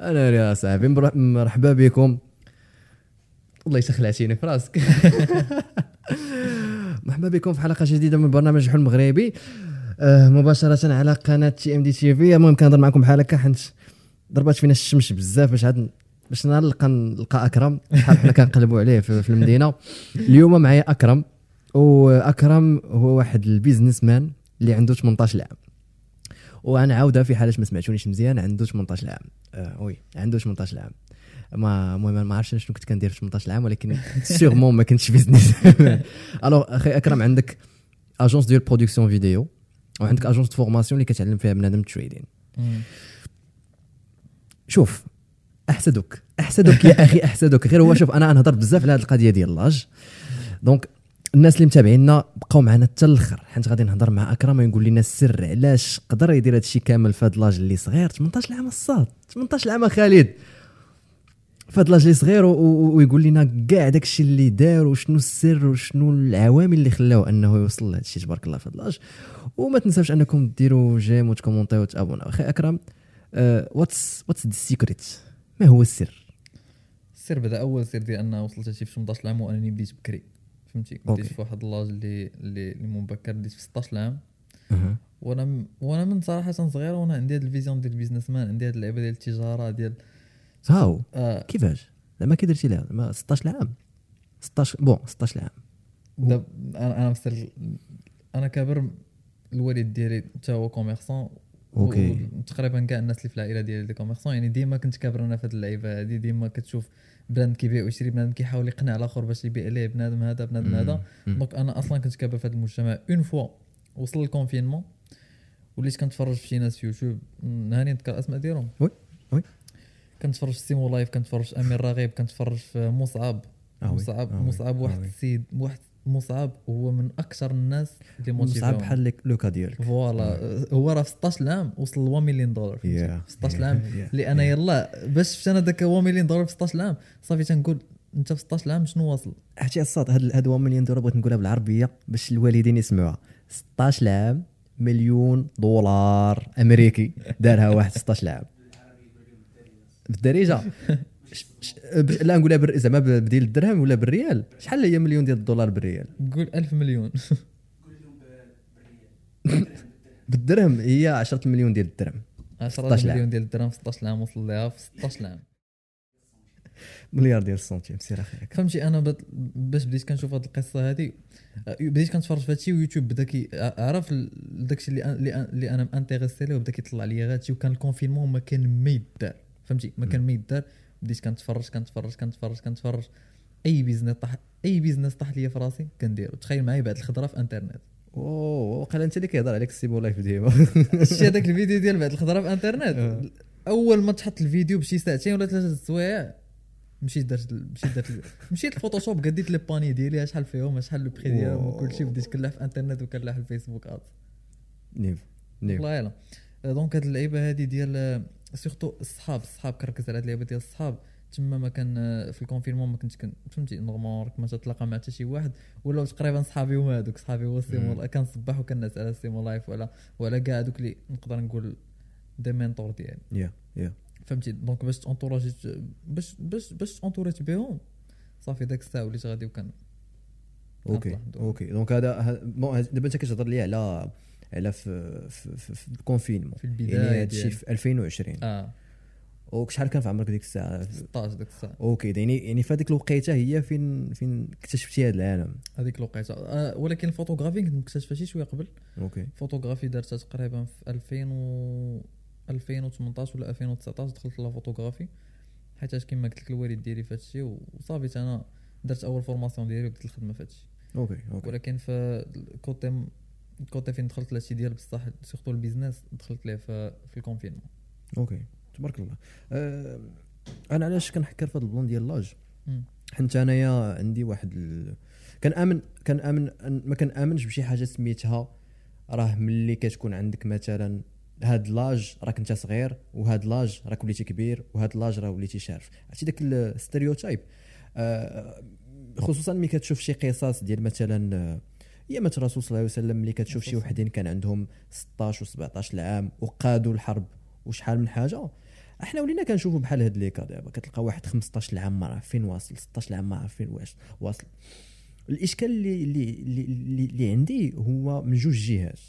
أنا يا صاحبي مر- مرحبا بكم. والله خلعتيني في راسك. مرحبا بكم في حلقة جديدة من برنامج حلم مغربي آه مباشرة على قناة TMD TV. المهم كنهضر معكم بحال هكا حيت ضربات فينا الشمس بزاف باش عاد باش نلقى نلقى أكرم. شحال حنا كنقلبوا عليه في المدينة. اليوم معايا أكرم وأكرم هو واحد ال businessman اللي عنده 18 عام وغنعاودها في حاله ما سمعتونيش مزيان عنده 18 عام. آه oui عنده 18 عام. ما المهم ما عرفتش شنو كنت كندير في 18 عام ولكن sûrement ما كنتش business alors أخي أكرم عندك agence ديال production vidéo وعندك agence formation اللي كتعلم فيها بنادم ال trading شوف احسدك احسدك يا أخي احسدك غير هو شوف أنا نهضر بزاف على هذه القضية ديال l'âge. donc الناس اللي متابعينا بقاو معنا حتى الآخر. حيت غادي نهضر مع أكرم يقول لنا السر علاش قدر يدير هذا الشيء كامل في هذا l'âge اللي صغير؟ 18 عام الصاد 18 عام خالد. في هذا l'âge اللي صغير ويقول لنا كاع داك الشيء اللي دار وشنو السر وشنو العوامل اللي خلاوه أنه يوصل لهذا الشيء تبارك الله في هذا l'âge وما تنساوش أنكم ديروا j'aime وتكومونتيو وتابوناو. أخي أكرم what's what's the secret ما هو السر؟ السر بدأ أول سر ديال أنه وصلت شي في 18 عام وأنني بديت بكري. فهمتي. بديت في واحد l'âge اللي اللي مبكر بديت في 16 عام. وأنا وأنا من صراحة صغير وأنا عندي هاد ال vision ديال ال businessman عندي هاد اللعبه ديال التجارة ديال how. آه. كيفاش؟ زعما كي درتي لها ما 16 عام 16 bon 16 عام داب أنا أنا مستر أنا كابر الوالد ديالي حتى هو commerçant. OK. تقريبا كاع الناس اللي في العائلة ديالي des commerçants. يعني ديما كنت كابر أنا في هاد اللعيبة هادي ديما كتشوف بنادم كيبيع ويشري بنادم كيحاول يقنع الآخر باش يبيع ليه بنادم هذا بنادم هذا. donc أنا أصلا كنت كابر في هذا المجتمع. une fois وصل ال confinement وليت كنتفرج في شي ناس في يوتيوب. هاني نذكر الأسماء ديالهم. oui، oui. كنتفرج في سيمو لايف كنتفرج في أمير راغب كنتفرج في مصعب. آه مصعب آه مصعب آه واحد oui. السيد واحد مصعب هو من أكثر الناس اللي مصعب موتيفاهم بحال لك le cas ديالك voilà هو راه في 16 عام وصل ل 1 مليون دولار؟ Yeah, في 16 yeah, عام yeah, أنا yeah. يلا باش شفت أنا داك 1 مليون دولار في 16 عام صافي تنقول أنت في 16 عام شنو واصل؟ عرفتي الصاد هاد هاد 1 مليون دولار بغيت نقولها بالعربية باش الوالدين يسمعوها. 16 عام مليون دولار أمريكي دارها واحد 16 عام بالدارجه لا نقولها بال- زعما بديل الدرهم ولا بالريال. شحال هي مليون ديال الدولار بالريال؟ قول 1000 مليون. بالدرهم. هي 10 مليون ديال الدرهم. 10 16 عام. مليون ديال الدرهم في 16 عام وصل لها في 16 عام مليار ديال السنتيم سير أخي. فهمتي أنا. باش بديت كنشوف هاد القصة هادي آه، بديت كنتفرج في هادشي ويوتيوب بدا كي عرف داكشي اللي أنا- اللي أنا م intéressé ليه وبدا كيطلع لي هادشي وكان ال confinement ما كان ما يدار. فهمتي؟ ما كان ما يدار. بديت كنتفرج كنتفرج كنتفرج كنتفرج. أي business طاح أي business طاح ليا في راسي كنديرو. تخيل معايا بيع الخضرة في انترنت أوه وقال أنت اللي كيهضر عليك السيمو لايف ديما. شتي هذاك الفيديو ديال بيع الخضرة في انترنت آه. أول ما تحط الفيديو بشي ساعتين ولا ثلاثة السوايع مشيت درت مشيت درت مشيت الفوتوشوب قديت لي باني ديالي شحال فيهم شحال le prix ديالهم. وكلشي بديت كنلعب في انترنت وكنلعب في الفيسبوك نيف نيف. والله يلا. donc هاد اللعيبة هادي ديال surtout الصحاب الصحاب كنركز على هاد اللعيبه ديال الصحاب. تما ما كان آه، في ال confinement ما كنتش كن فهمتي؟ normal راك ما تتلاقى مع حتى شي واحد. ولاو تقريبا صحابي هما هادوك. صحابي هو السيمو مم. كنصبح وكنعس على السيمو لايف ولا ولا كاع هادوك اللي نقدر نقول des mentors ديالي. يا يا فهمتي؟ donc باش ت entourage ي باش باش باش ت entouré يت بهم صافي داك الساعة وليت غادي وكان OK. OK donc هذا ه- bon هذا- دابا انت كتهضر لي على على في في, في, في ال confinement في البداية يعني هذا الشيء ديال- في 2020 آه. شحال كان في عمرك ديك الساعة؟ 16 ديك الساعة. OK يعني يعني في هذيك الوقيتة هي فين فين اكتشفتي هذا العالم؟ هذيك الوقيتة. آه ولكن الفوتوغرافي كنت مكتشفها شي شوية قبل. OK. ال photographie درتها تقريبا في 2000 و 2018 ولا 2019 دخلت la photographie. حيت كما قلت لك الوالد ديالي في هادشي وصافي أنا درت أول formation ديالي وبديت الخدمه في هادشي. OK OK. ولكن في ال côté ال côté فين دخلت لهادشي ديال بصح surtout ال business دخلت ليه في, في ال confinement. OK تبارك الله. أه أنا علاش كنحكر في هذا ال plan ديال l'âge. حيت أنايا عندي واحد ال... كنامن كنامن ما كنامنش بشي حاجة سميتها راه ملي كتكون عندك مثلا هاد l'âge راك انت صغير وهاد l'âge راك وليتي كبير وهاد l'âge راه وليتي شارف. عرفتي داك ال stereotype آه خصوصا ملي كتشوف شي قصص ديال مثلا آه، ايامة الرسول صلى الله عليه وسلم ملي كتشوف شي. وحدين كان عندهم 16 و17 عام وقادوا الحرب؟ وشحال من حاجة؟ إحنا ولينا كنشوفوا بحال هاد لي كا دابا. كتلقى واحد 15 عام ما عارف فين واصل 16 عام ما عارف فين واش واصل. الإشكال اللي اللي اللي, اللي عندي هو من جوج جهات.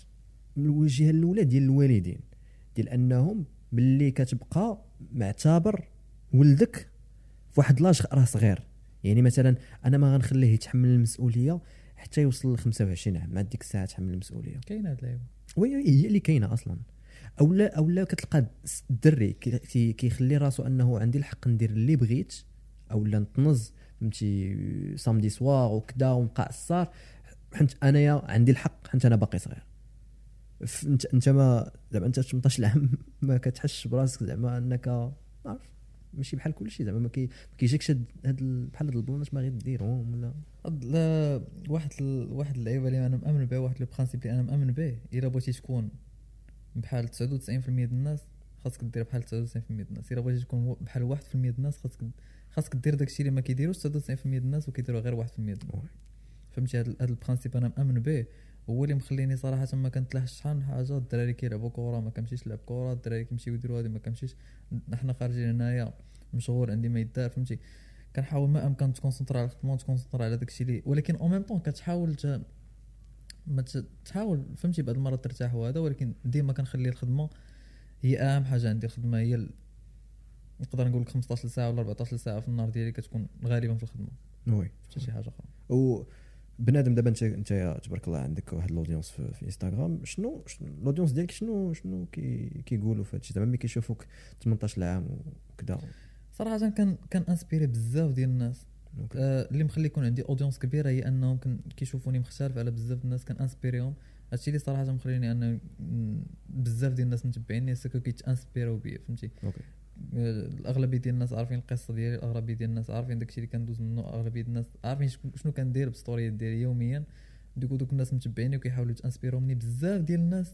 من الجهة الأولى ديال الوالدين ديال أنهم ملي كتبقى معتبر ولدك في واحد لاج راه صغير. يعني مثلا أنا ما غنخليه يتحمل المسؤولية حتى يوصل ل 25 عام مع ديك الساعة يتحمل المسؤولية. كاين هاد اللعيبه oui هي اللي كاينة أصلا. أو لا أو لا كتلقى الدري كي- كي- كيخلي راسو أنه عندي الحق ندير اللي بغيت أو لا نطنز فهمتي samedi soir وكذا ونبقى عصار حيت أنايا عندي الحق حيت أنا باقي صغير. انت انت ما زعما انت 18 عام ما كتحسش براسك زعما أنك ما عرف ماشي بحال كل شيء زعما ما كي- ما كيجيكش هاد هاد ال- بحال هاد البلانات ما غيديرهم ولا. واحد ال- واحد اللعيبة اللي أنا مأمن بها واحد le principe اللي أنا مأمن به إلا بغيتي تكون بحال 99% ديال الناس خاصك دير بحال 99% ديال الناس. إلا بغيتي تكون بحال 1% ديال الناس خاصك خاصك دير داكشي اللي ما كيديروش 99% ديال الناس وكيديروا غير 1% ديال الناس. oui. فهمتي؟ هاد هاد ال principe أنا مأمن به. هو اللي مخليني صراحة ما كنتلاحش شحال من حاجة الدراري كيلعبوا كره ما كنمشيش نلعب كره الدراري كيمشيو يديروا هادي ما كنمشيش. حنا خارجين هنايا مشغول عندي ما يدار فهمتي. كنحاول ما أمكن ت concentre على الخدمة وت concentre على داكشي اللي ولكن au même temps كتحاول ت... ما تحاول فهمتي بعض المرات ترتاح وهذا. ولكن ديما كنخلي الخدمة هي أهم حاجة عندي. الخدمة هي ال... نقدر نقول لك 15 ساعة ولا 14 ساعة في النهار ديالي كتكون غالبا في الخدمة. oui. حتى شي حاجة أخرى. وبنادم دابا انت انت يا تبارك الله عندك واحد ال audience في, في انستغرام شنو شنو- ال audience ديالك شنو شنو كي كيقولوا في هادشي؟ زعما ملي كيشوفوك 18 عام وكذا صراحة كان كان inspiré بزاف ديال الناس. آه اللي مخلي يكون عندي audience كبيرة هي أنهم كيشوفوني مختلف على بزاف الناس كان inspiré هم هادشي اللي صراحة مخليني أنا م- بزاف ديال الناس متبعيني parce que كيت inspiré و بيا فهمتي؟ OK. الأغلبية ديال الناس عارفين القصة ديالي الأغلبية ديال الناس عارفين داكشي اللي كندوز منه اغلبيه الناس عارفين شنو كندير بالستوريات ديالي يوميا. دوك دوك الناس متبعيني وكيحاولوا يت inspiré و مني. بزاف ديال الناس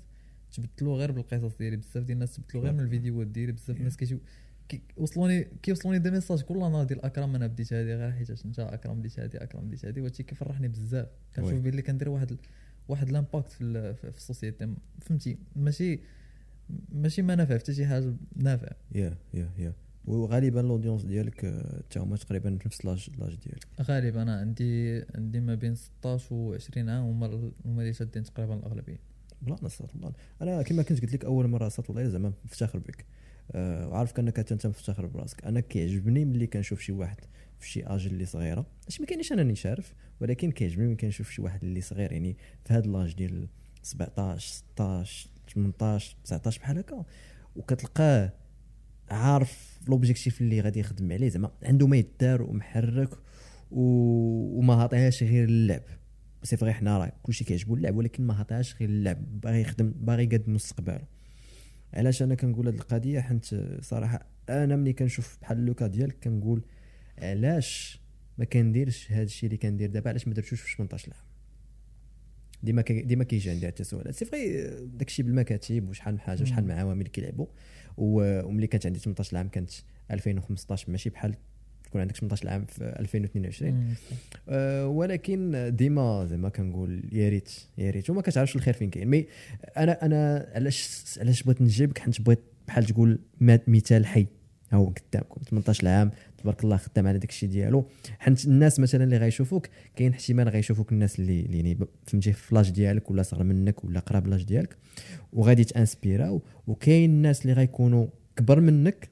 تبدلوا غير بالقصص ديالي. بزاف ديال الناس تبدلوا غير من الفيديوهات ديالي. بزاف الناس كيجيو كي- وصلوني كيوصلوني des messages كل نهار ديال أكرم أنا بديت هذه غير حيت أنت أكرم درت هذه أكرم درت هذه وهادشي كيفرحني بزاف. كنشوف. بلي كندير واحد واحد effet في ال société. فهمتي؟ ماشي ماشي ما نافع حتى شي حاجة نافع. يا يا يا. وغالبا ال audience ديالك آه، تا هما تقريبا في نفس l'âge l'âge ديالك. غالبا أنا عندي عندي ما بين 16 و 20 عام هما هما اللي شادين تقريبا الأغلبية. بلا نصات والله أنا كما كنت قلت لك أول مرة صات والله زعما مفتخر بك. آه وعارفك انك أنت مفتخر براسك. أنا كيعجبني ملي كنشوف شي واحد في شي اج اللي صغيرة. ماشي ما كاينش أنا راني عارف ولكن كيعجبني ملي كنشوف شي واحد اللي صغير. يعني في هذا l'âge ديال 17 16 18 19 بحال هكا. وكتلقاه عارف l'objectif اللي غادي يخدم عليه. زعما عنده ما يدار ومحرك و... وما عطيهاش غير اللعب. c'est vrai حنا راه كلشي كيعجبو اللعب ولكن ما عطيهاش غير اللعب. باغي يخدم باغي يقاد مستقبله علاش أنا كنقول هاد القضية؟ حيت صراحة أنا ملي كنشوف بحال le cas ديالك كنقول علاش ما كنديرش هاد الشيء اللي كندير دابا؟ علاش ما درتوش في 18 عام ديما ديما كيجي عندي هاد التساؤلات c'est vrai داكشي بالمكاتب وشحال من حاجة وشحال من عوامل كيلعبوا. وملي كانت عندي 18 عام كانت 2015 ماشي بحال تكون عندك 18 عام في 2022 مم. أه ولكن ديما زعما كنقول يا ريت يا ريت. وما كتعرفش الخير فين كاين. مي أنا أنا علاش علاش بغيت نجيبك؟ حيت بغيت بحال تقول مثال حي. ها هو قدامكم 18 عام تبارك الله خدام على داك الشيء ديالو. حيت الناس مثلا اللي غيشوفوك كاين احتمال غيشوفوك الناس اللي يعني فهمتي في لاج ديالك ولا صغر منك ولا قراب لاج ديالك وغادي ت inspiré او وكاين الناس اللي غيكونوا كبر منك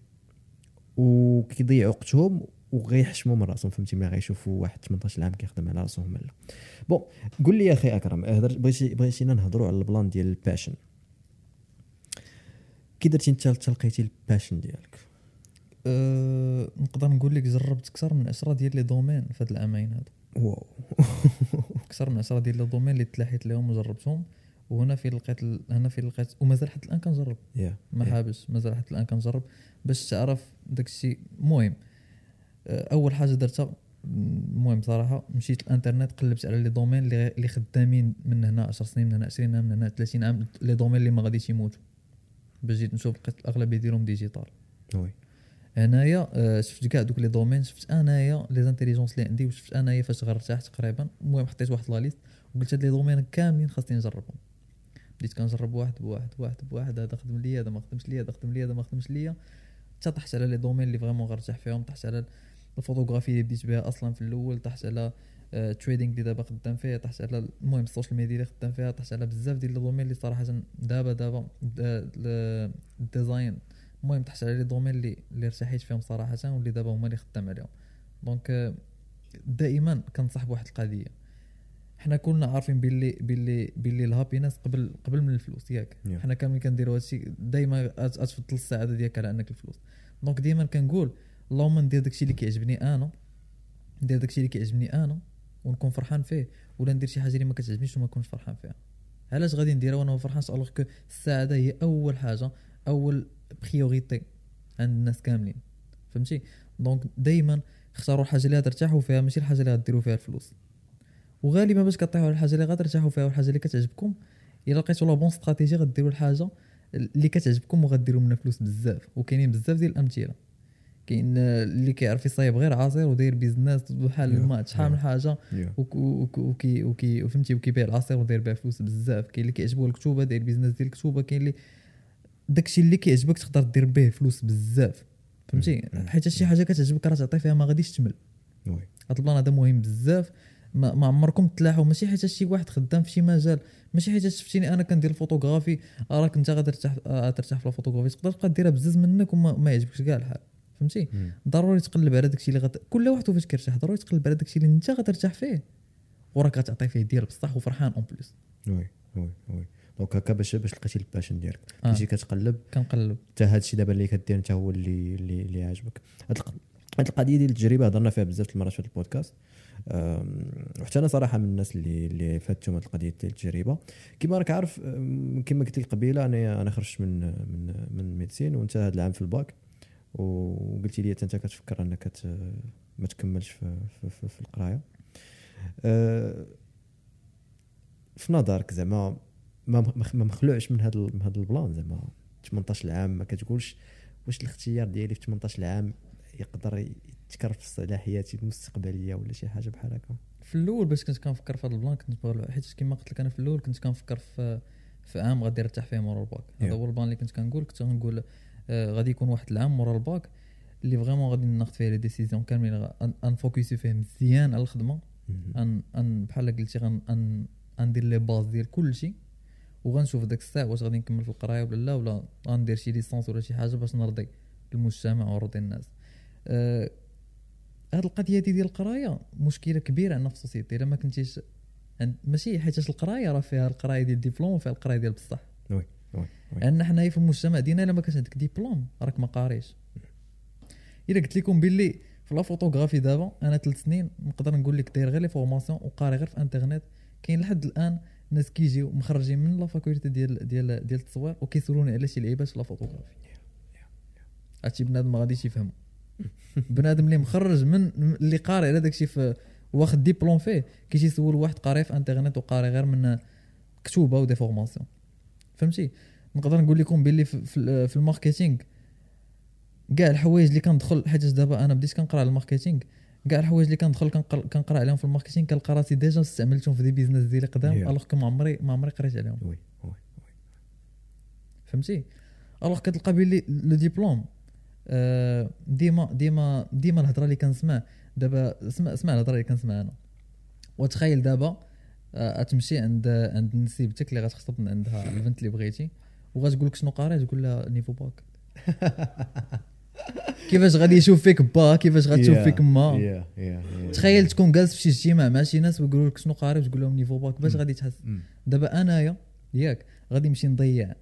وكيضيعوا وقتهم وغيحشموا من راسهم فهمتي ملي غيشوفوا واحد 18 عام كيخدم على راسهم ولا. bon قول لي يا أخي أكرم بغيتي بغيتينا نهضروا على ال plan ديال ال passion. كي درتي انت تلقيتي ال passion ديالك؟ أه نقدر نقول لك جربت أكثر من 10 ديال les domaines في هاد العامين هادو. wow. أكثر من 10 ديال les domaines اللي تلاحيت لهم وجربتهم. وهنا فين لقيت ال- هنا فين لقيت ومازال حتى الآن كنجرب. يا ما يا. حابش مازال حتى الآن كنجرب. باش تعرف داك الشيء المهم أه، أول حاجة درتها المهم صراحة مشيت الإنترنت قلبت على les domaines اللي اللي خدامين من هنا 10 سنين من هنا 20 عام من هنا 30 عام les domaines اللي ما غاديش يموتوا باش جيت نشوف لقيت الأغلبية ديالهم digital. Oui. هنايا آه، شفت كاع دوك les domaines شفت انايا les intelligences اللي عندي وشفت انايا فاش غنرتاح تقريبا. المهم حطيت واحد la liste وقلت هاد les domaines كاملين خاصني نجربهم. بديت كنجرب واحد بواحد واحد بواحد هذا خدم ليا هذا ما خدمش ليا هذا خدم ليا هذا ما خدمش ليا. حتى طحت على les domaines اللي vraiment غنرتاح فيهم طحت على الفوتوغرافي اللي بديت بها أصلا في الأول طحت على trading اللي دابا خدام فيه طحت على المهم ال social media اللي خدام فيها طحت على بزاف ديال les domaines اللي صراحة دابا دابا ال design المهم طحت على les domaines اللي اللي ارتحيت فيهم صراحة واللي دابا هما اللي خدام عليهم. donc دائما كنصح بواحد القضية. حنا كلنا عارفين باللي باللي باللي ال happiness قبل قبل من الفلوس ياك. Yeah. حنا كاملين كنديروا هادشي دائما تفضل السعادة ديالك على أنك الفلوس. donc ديما كنقول اللهم ندير داكشي اللي كيعجبني أنا ندير داكشي اللي كيعجبني أنا ونكون فرحان فيه ولا ندير شي حاجة اللي ما كتعجبنيش وما نكونش فرحان فيها. علاش غادي نديرها وأنا ما فرحانش؟ alors que السعادة هي أول حاجة أول priorité عند الناس كاملين. فهمتي؟ donc دائما اختاروا الحاجة اللي غترتاحوا فيها ماشي الحاجة اللي غديروا فيها الفلوس. وغالبا باش كطيحوا على الحاجة اللي غترتاحوا فيها والحاجة اللي كتعجبكم إلا لقيتوا la bonne stratégie غديروا الحاجة اللي كتعجبكم وغديروا منها فلوس بزاف. وكاينين بزاف ديال الأمثلة. كاين اللي كيعرف يصايب غير عصير وداير business بحال. الماتش شحال من. حاجة. وكي وكي وفهمتي؟ وكيبيع العصير وداير بها فلوس بزاف. كاين اللي كيعجبو الكتوبة داير business ديال الكتوبة. كاين اللي داكشي اللي كيعجبك تقدر دير به فلوس بزاف فهمتي. حيت شي حاجة كتعجبك راه تعطي فيها ما غاديش تمل. Oui. هذا ال plan هذا مهم بزاف. ما, ما عمركم تلاحوا ماشي حيت شي واحد خدام في شي مجال ماشي حيت شفتيني أنا كندير الفوتوغرافي راك أنت غادي ترتاح آه، ترتاح في الفوتوغرافي. تقدر تبقى ديرها بزز منك وما ما يعجبكش كاع الحال فهمتي. ضروري تقلب على داكشي اللي غت... كل واحد فاش كيرتاح ضروري تقلب على داكشي اللي أنت غترتاح فيه. وراك غتعطي فيه ديال بصح وفرحان en plus. Oui oui oui. donc هكا باش باش لقيتي ال passion ديالك. آه. تجي كتقلب كنقلب. حتى هذا الشيء دابا اللي كدير انت هو اللي اللي, اللي عاجبك. هاد الق- هاد القضية ديال التجربة هضرنا فيها بزاف المرات في هاد البودكاست. وحتى أنا صراحة من الناس اللي اللي فاتهم هاد القضية ديال التجربة. كما راك عارف كما قلت لك قبيله أنا أنا خرجت من من من médecine وانت هذا العام في الباك. وقلتي لي أنت كتفكر أنك ما تكملش في في, في, في القراية. أه، في نظرك زعما ما مخلوعش من هذا من هذا ال plan زعما. 18 عام ما كتقولش واش الاختيار ديالي في 18 عام يقدر يقدر يأثر في حياتي المستقبلية ولا شي حاجة بحال هكا. في الأول باش كنت كنفكر في هذا ال plan كنت باغي حيت كما قلت لك أنا في الأول كنت كنفكر في في عام غادي نرتاح فيه مورا الباك. هذا. هو ال plan اللي كنت كنقول كنت غنقول آه غادي يكون واحد العام مورا الباك اللي vraiment غادي ناخذ فيه les décisions كاملين ن focuser فيه مزيان على الخدمة ان أن بحال قلتي غندير les bases ديال كل شيء. وغنشوف داك الساعة واش غادي نكمل في القراية ولا لا ولا غندير شي licence ولا شي حاجة باش نرضي المجتمع ونرضي الناس. آه هاد القضية دي ديال القراية مشكلة كبيرة عندنا في ال société. إلا ما كنتيش عند ماشي حيت القراية راه فيها القراية ديال الدبلوم وفيها القراية ديال بصح. Oui oui عندنا حنايا في المجتمع ديالنا إلا ما كانش عندك ديبلوم راك ما قاريش. إلا قلت لكم باللي في la photographie دابا أنا ثلاث سنين نقدر نقول لك داير غير les formations وقاري غير في انترنت كاين لحد الآن ناس كيجيو مخرجين من la faculté ديال ديال ديال التصوير وكيسولوني على شي لعيبات في la photographie. هادشي بنادم ما غاديش يفهمو. بنادم اللي مخرج من اللي قاري على داكشي في واخد ديبلوم فيه كيجي يسول واحد قاري في انترنت وقاري غير من كتوبه و des formations فهمتي؟ نقدر نقول لكم باللي في ال marketing كاع الحوايج اللي كندخل حيت دابا أنا بديت كنقرأ على ال marketing كاع الحوايج اللي كندخل كنقرا عليهم في ال marketing كنلقى راسي déjà استعملتهم في des business ديالي قدام. alors que ما عمري ما عمري قريت عليهم. Oui oui فهمتي؟ alors كتلقى بلي le diplôme آه، ديما ديما ديما الهضرة اللي كنسمع دابا اسمع اسمع الهضرة اللي كنسمع أنا. وتخيل دابا آه، تمشي عند عند نسيبتك اللي غتخطب من عندها البنت اللي بغيتي وغتقول لك شنو قاري تقول لها niveau bac. كيفاش غادي يشوف فيك با كيفاش غتشوف فيك ما. تخيل تكون جالس في شي اجتماع مع شي ناس ويقولوا لك شنو قاري وتقول لهم niveau bac باش غادي تحس مم. دابا أنايا ياك غادي نمشي نضيع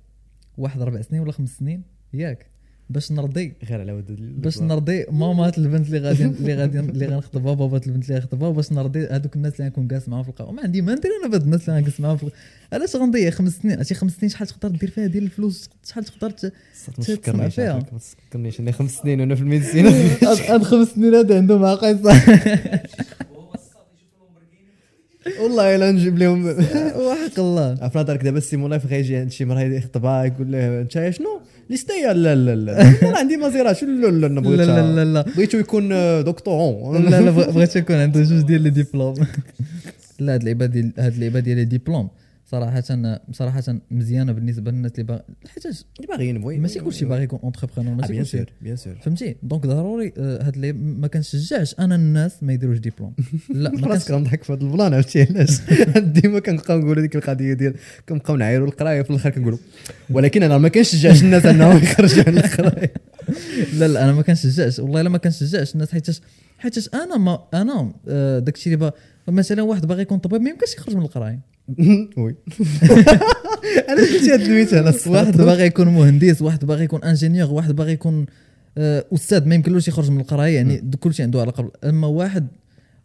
واحد ربع سنين ولا خمس سنين ياك باش نرضي. غير على ود باش نرضي مامات البنت اللي غادي اللي غادي اللي غنخطبها بابات البنت اللي غنخطبها باش نرضي هذوك الناس اللي غنكون جالس معاهم في القهوة. ما عندي ما ندير أنا بهاد الناس اللي غنجلس معاهم في. علاش غنضيع خمس سنين؟ هادشي خمس سنين شحال تقدر دير فيها؟ ديال الفلوس. شحال تقدر تسمع فيها. ما تفكرنيش. أنا خمس سنين وأنا في الميديسين. هاد خمس سنين هذا عندهم عقل صح والله إلا نجيب لهم. وحق الله. عرف نظرك دابا السيمون لايف غيجي عند شي مرة يخطبها يقول له أنت يا شنو ليستيا لا لا لا أنا عندي مازيراتي لا لا لا لا لا لا لا. بغيتو يكون دكتور. لا لا بغ- بغيت يكون عنده جوج ديال les diplômes. لا هاد اللعيبه ديال هاد اللعيبه ديال les diplômes. صراحة صراحة مزيانة بالنسبة للناس اللي باغي حيتاش اللي باغيين بغي ماشي كلشي باغي يكون entrepreneur ماشي bien sûr bien sûr فهمتي؟ donc ضروري آه، هاد اللي ما كنشجعش أنا الناس ما يديروش ديبلوم لا ما كنش غنضحك في هذا ال plan عرفتي علاش؟ ديما كنبقاو نقولوا ديك القضية ديال كنبقاو نعايروا القراية في الآخر كنقولوا ولكن أنا ما كنشجعش الناس انهم يخرجوا عن القراية. لا لا أنا ما كنشجعش والله إلا ما كنشجعش الناس حيتاش حيتاش أنا ما أنا آه، داكشي اللي مثلا واحد باغي يكون طبيب ما يمكنش يخرج من القراية. Oui. أنا قلت هذا المثال واحد باغي يكون مهندس واحد باغي يكون ingénieur واحد باغي يكون آه، أستاذ ما يمكنلوش يخرج من القراية يعني كل شيء عنده علاقة أما واحد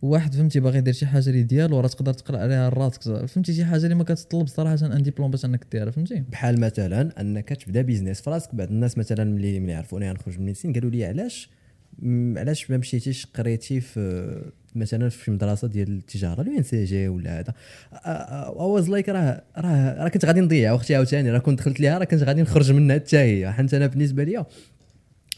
واحد فهمتي باغي يدير شي حاجة اللي ديالو راه تقدر تقرأ عليها راسك فهمتي شي حاجة اللي ما كتطلب صراحة un diplôme باش أنك ديرها فهمتي؟ بحال مثلا أنك تبدا business في راسك بعض الناس مثلا ملي ملي عرفوني غنخرج من ال médecine قالوا لي علاش علاش ما مشيتيش قريتي في مثلا في مدرسة ديال التجارة ل ENCG ولا هذا؟ was like راه راه راه كنت غادي نضيع وقتي عاوتاني راه كنت دخلت ليها راه كنت غادي نخرج منها حتى هي. حيت أنا بالنسبة ليا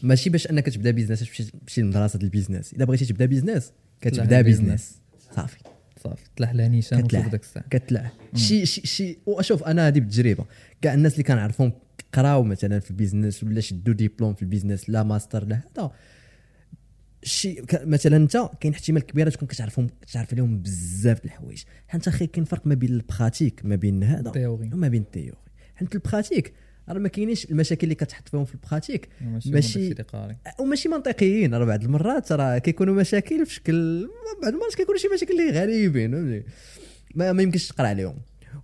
ماشي باش أنك تبدا business تمشي تمشي لمدرسة ال business إلا بغيتي تبدا business كتبدا business صافي. صافي. تلاح لها نيشان. وشوف داك الساعة كتلع شي شي شي وأشوف أنا هذه بالتجربة. كاع الناس اللي كنعرفهم قراو مثلا في ال business ولا شدوا ديبلوم في ال business لا ماستر لا هذا. شي مثلا انت كاين احتمال كبير تكون كتعرفهم كتعرف عليهم بزاف الحوايج. حيت أخي كاين فرق ما بين ال pratique ما بين هذا théorie. وما بين ال théorie حيت ال pratique راه ما كاينينش المشاكل اللي كتحط فيهم في ال pratique ماشي وماشي منطقيين راه بعض المرات راه كيكونوا مشاكل في شكل بعض المرات كيكونوا شي مشاكل اللي غريبين ما, ما يمكنش تقرا عليهم.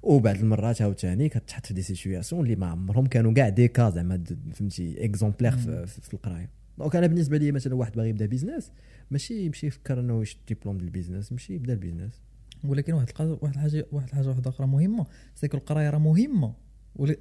وبعض المرات عاوتاني كتحط في des situations اللي ما عمرهم كانوا كاع دي كا زعما فهمتي exemplaire في, في القراية. donc أنا بالنسبة لي مثلا واحد باغي يبدا business ماشي يمشي يفكر انه يشد ديبلوم ديال ال business يمشي يبدا ال business. ولكن واحد واحد الحاجة واحد الحاجة واحدة أخرى مهمة سيكون القراية راه مهمة.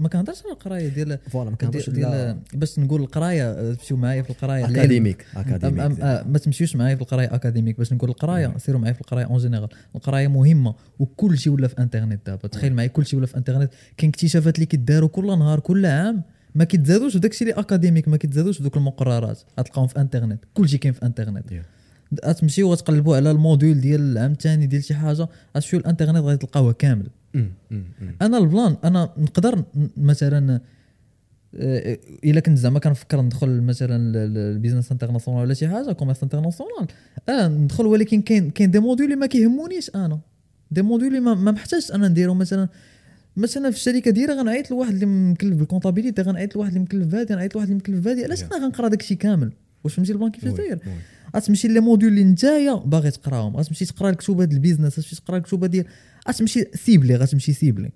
ما كنهضرش على القراية ديال voilà ما كنهضرش ديال باش نقول القراية آه، تمشيو معايا في القراية. العلم. académique أم أم académique آه ما تمشيوش معايا في القراية académique. باش نقول القراية سيروا معايا في القراية en général القراية مهمة وكل شيء ولا في إنترنت دابا. تخيل معايا كل شيء ولا في إنترنت. كاين اكتشافات اللي كيداروا كل نهار كل عام. ما كيتزادوش في داكشي اللي académique ما كيتزادوش في دوك المقررات. غتلقاهم في إنترنت. كل شيء كاين في إنترنت. Yeah. غتمشيو وتقلبوا على ال module ديال العام الثاني ديال شي حاجة غتمشيو الإنترنت غادي تلقاوها كامل. أمم، أمم، أمم. أنا ال plan أنا نقدر مثلا آه، إلا كنت زعما كنفكر ندخل مثلا ال business international ولا شي حاجة commerce international. آه ندخل ولكن كاين كاين des modules اللي ما كيهمونيش أنا. des modules اللي ما, محتاجش أنا نديرو مثلا مثلا في الشركة ديالي غنعيط لواحد اللي مكلف بال comptabilité غنعيط لواحد اللي مكلف بهادي غنعيط لواحد اللي مكلف بهادي علاش. أنا غنقرأ داكشي كامل واش فهمتي ال plan كيفاش داير. غتمشي les modules اللي نتايا باغي تقراهم غتمشي تقرا الكتوبة ديال ال business غتمشي تقرا الكتوبة ديال غتمشي سيبلي غتمشي سيبلي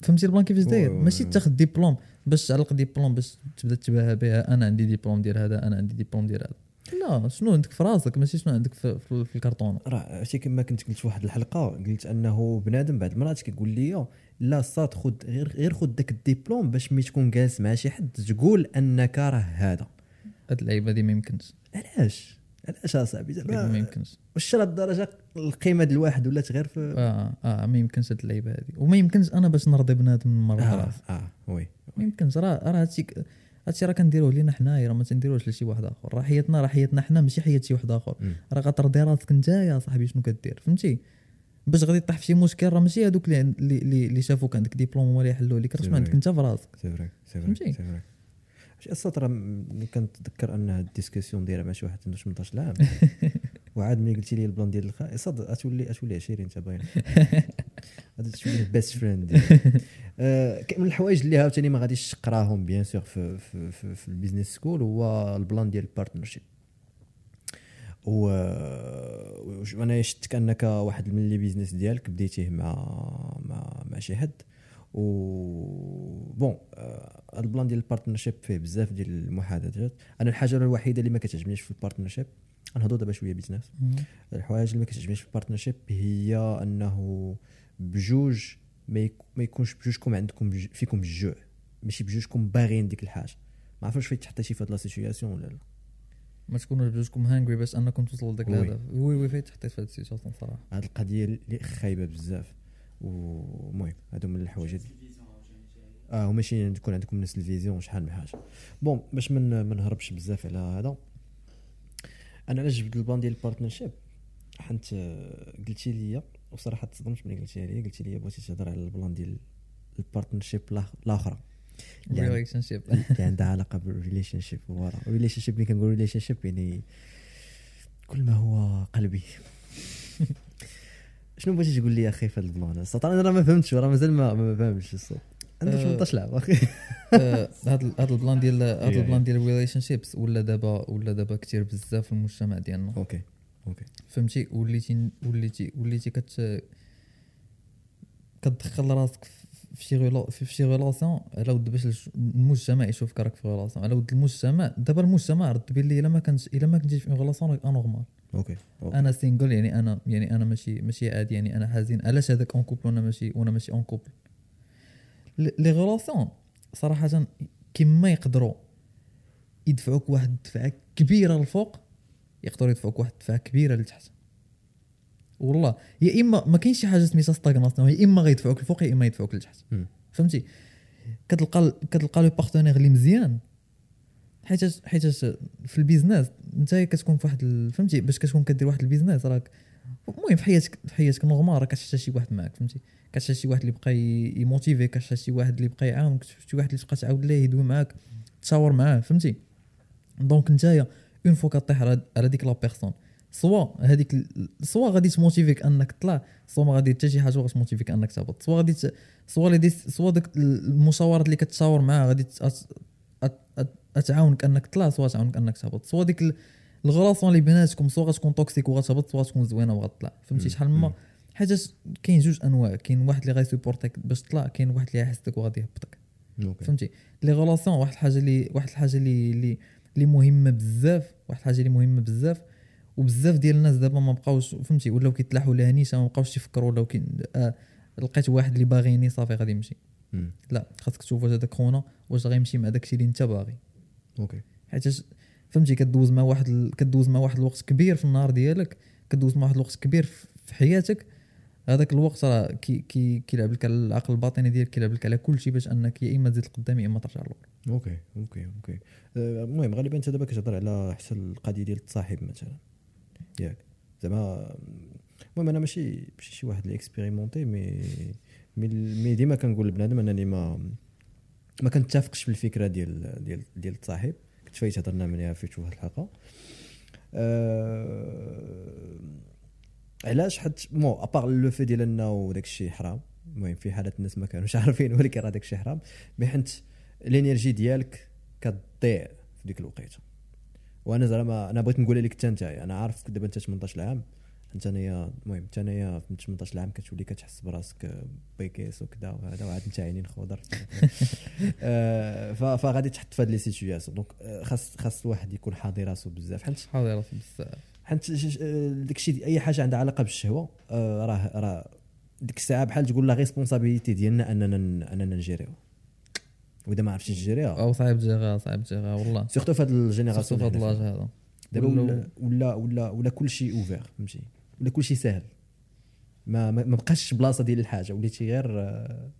فهمتي ال plan كيفاش داير ماشي. تاخذ ديبلوم باش تعلق ديبلوم باش تبدا تباهى بها أنا عندي ديبلوم ديال هذا أنا عندي ديبلوم ديال هذا لا شنو عندك في راسك؟ ماشي شنو عندك في, في, الكرتونه راه عرفتي كما كنت قلت في واحد الحلقة قلت أنه بنادم بعض المرات كيقول لي لا صاد خد غير غير خد داك الدبلوم باش ملي تكون جالس مع شي حد تقول أنك راه هذا. هاد اللعيبة هادي ما يمكنش. علاش؟ علاش أصاحبي؟ ما يمكنش. واش لهاد الدرجة القيمة ديال الواحد ولات غير في آه آه ما يمكنش هاد اللعيبة هادي. وما يمكنش أنا باش نرضي بنادم من مرة آه, آه وي ما يمكنش. راه راه هادشي هادشي راه كنديروه لينا حنايا راه ما تنديروش لشي واحد آخر. راه حياتنا راه حياتنا حنا ماشي حياة شي واحد آخر. راه غترضي راسك نتايا صاحبي شنو كدير؟ فهمتي؟ باش غادي طيح في شي مشكل راه ماشي هذوك اللي اللي- شافوك عندك ديبلوم اللي يحلوا لك راه عندك. انت في راسك. سي فري سي فري؟ سي فري شي السطر ملي كنتذكر أن هاد الديسكسيون دايرة مع شي واحد عنده 18 عام وعاد ملي قلتي لي البلان ديال الخ صاد اتولي أتولي 20 انت باين غادي تولي ال best friend من الحوايج اللي عاوتاني ما غاديش تقراهم bien sûr في في في, في ال business school هو ال plan ديال ال partnership و وأنا شفتك انك واحد من les business ديالك بديتيه مع مع مع شي حد و bon آه، هاد ال plan ديال ال partnership فيه بزاف ديال المحادثات. أنا الحاجة الوحيدة اللي ما كتعجبنيش في ال partnership غنهضروا دابا شوية business الحوايج اللي ما كتعجبنيش في ال partnership هي أنه بجوج ما, يك... ما يكونش بجوجكم عندكم بج... فيكم الجوع ماشي بجوجكم باغيين ديك الحاجة. ما عرفتش فين تحطيتي في هاد la situation ولا لا. ما تكونوش بجوجكم hungry باش أنكم توصلوا لذاك oui. الهدف. oui oui فين تحطيت في هاد ال situation صراحة. هاد القضية اللي خايبة بزاف. ومهم هادو من الحوايج. آه وماشي تكون عندكم نفس ال vision شحال من حاجة. bon باش من ما نهربش بزاف على هذا. أنا علاش جبت ال plan ديال ال partnership حنت آه، قلتي لي وصراحه تصدمت ملي قلتيها لي قلتي لي بغيتي تهضر على ال plan ديال ال partnership الاخرى اللي عن- relationship اللي عندها علاقة بال relationship voilà ال relationship ملي كنقول relationship يعني كل ما هو قلبي. شنو بغيتي تقول لي أخي في هذا plan؟ الصوت أنا راه ما فهمتش راه مازال ما ما فهمتش الصوت. عندي أه، 18 عام أخي هذا هذا ال plan ديال هذا. ال plan ديال ال relationships ولا دابا ولا دابا كثير بزاف في المجتمع ديالنا. okay okay. فهمتي؟ وليتي وليتي وليتي كت كتدخل راسك في شي في شي على ود باش المجتمع يشوفك راك في relation. على ود المجتمع دابا المجتمع رد بلي إلا ما كنتش إلا ما كنتيش في relation راك anormal okay. أنا single يعني أنا يعني أنا ماشي ماشي عادي يعني أنا حزين. علاش هذاك en couple وأنا ماشي وأنا ماشي en couple les relations صراحة كيما يقدروا يدفعوك واحد الدفعة كبيرة للفوق يقدروا يدفعوك واحد الدفعه كبيرة لتحت والله يا إما ما كاينش شي حاجة سميتها stagnation يا إما غيدفعوك للفوق يا إما يدفعوك لتحت. فهمتي؟ كتلقى كتلقى le partenaire اللي مزيان حيت حيت في ال business أنت كتكون في واحد فهمتي؟ باش كتكون كدير واحد ال business راك المهم في حياتك في حياتك normal راك كتحتاج شي واحد معاك فهمتي؟ كتحتاج شي واحد اللي بقى ي- ي motiver يك كتحتاج شي واحد اللي بقى يعاونك شي واحد اللي تبقى تعاود ليه يدوي معاك تشاور معاه فهمتي؟ donc نتايا une fois كطيح على ديك la personne soit هذيك soit غادي ت motiver يك انك تطلع soit ما غادي حتى شي حاجة باش ت motiver يك انك تهبط. سوا غادي سوا دي سوا داك المشاورات اللي كتشاور معاه غادي تعاونك انك تطلع soit تعاونك انك تهبط. soit ديك ال- ال relation اللي بيناتكم soit غتكون toxique وغتهبط soit تكون زوينة وغتطلع فهمتي. شحال ما. حيت كاين جوج أنواع. كاين واحد اللي غي supporter يك باش تطلع كاين واحد اللي يحسدك وغادي يهبطك. فهمتي؟ les relations واحد الحاجة اللي واحد الحاجة اللي اللي اللي مهمه بزاف واحد الحاجة اللي مهمة بزاف وبزاف ديال الناس دابا ما بقاوش فهمتي ولاو كيتلاحوا لها نيشه ما بقاوش يفكروا ولاو كي آه لقيت واحد اللي باغيني صافي غادي يمشي. لا خاصك تشوف واش هذاك خونا واش غيمشي مع داكشي اللي انت باغي. okay. حيت فهمتي كدوز مع واحد ال- كدوز مع واحد الوقت كبير في النهار ديالك كدوز مع واحد الوقت كبير في في حياتك هذاك الوقت راه كي كي كيلعب لك على العقل الباطني ديالك كيلعب لك على كل شيء باش انك يا إما تزيد لقدام يا إما ترجع للور okay okay okay. آه، المهم غالبا انت دابا كتهضر على حتى القضية ديال التصاحب مثلا ياك. زعما المهم أنا ماشي ماشي شي واحد اللي expérimenté mais mais ديما كنقول لبنادم أنني ما ما كنتفقش بالفكرة ديال ديال ديال التصاحب. كنت فايت هضرنا منها في واحد الحلقة. أه علاش؟ حيت mot à part le fait ديال أنه داك الشيء حرام. المهم في حالات الناس ما كانوش عارفين ولكن راه داك الشيء حرام. mais حيت ال énergie ديالك كتضيع في ديك الوقيته. وأنا زعما أنا بغيت نقول لك حتى انت أنا عارف دابا انت 18 عام انت انايا المهم انت انايا في 18 عام كتولي كتحس براسك بيكيس وكذا وهذا وعاد انت عينين خضر. آه، فغادي تحط في هاد les situations donc آه، خاص خاص الواحد يكون حاضر راسو بزاف. حيت حاضر راسي بزاف. حيت آه، داكشي دي- أي حاجة عندها علاقة بالشهوة راه راه ديك الساعة بحال تقول la responsabilité ديالنا أننا أننا ن gérer يو. وإذا ما عرفتش ت gérer يها أو صعيب تجيغا صعيب تجيغا والله. surtout في هاد ال génération في هذا اللي حنا اللاج. هذا. دابا ولا- ولا ولا ولا ولا كل شيء ouvert فهمتي؟ ولا كل شيء ساهل. ما ما بقاش بلاصة ديال الحاجة. وليتي غير آه،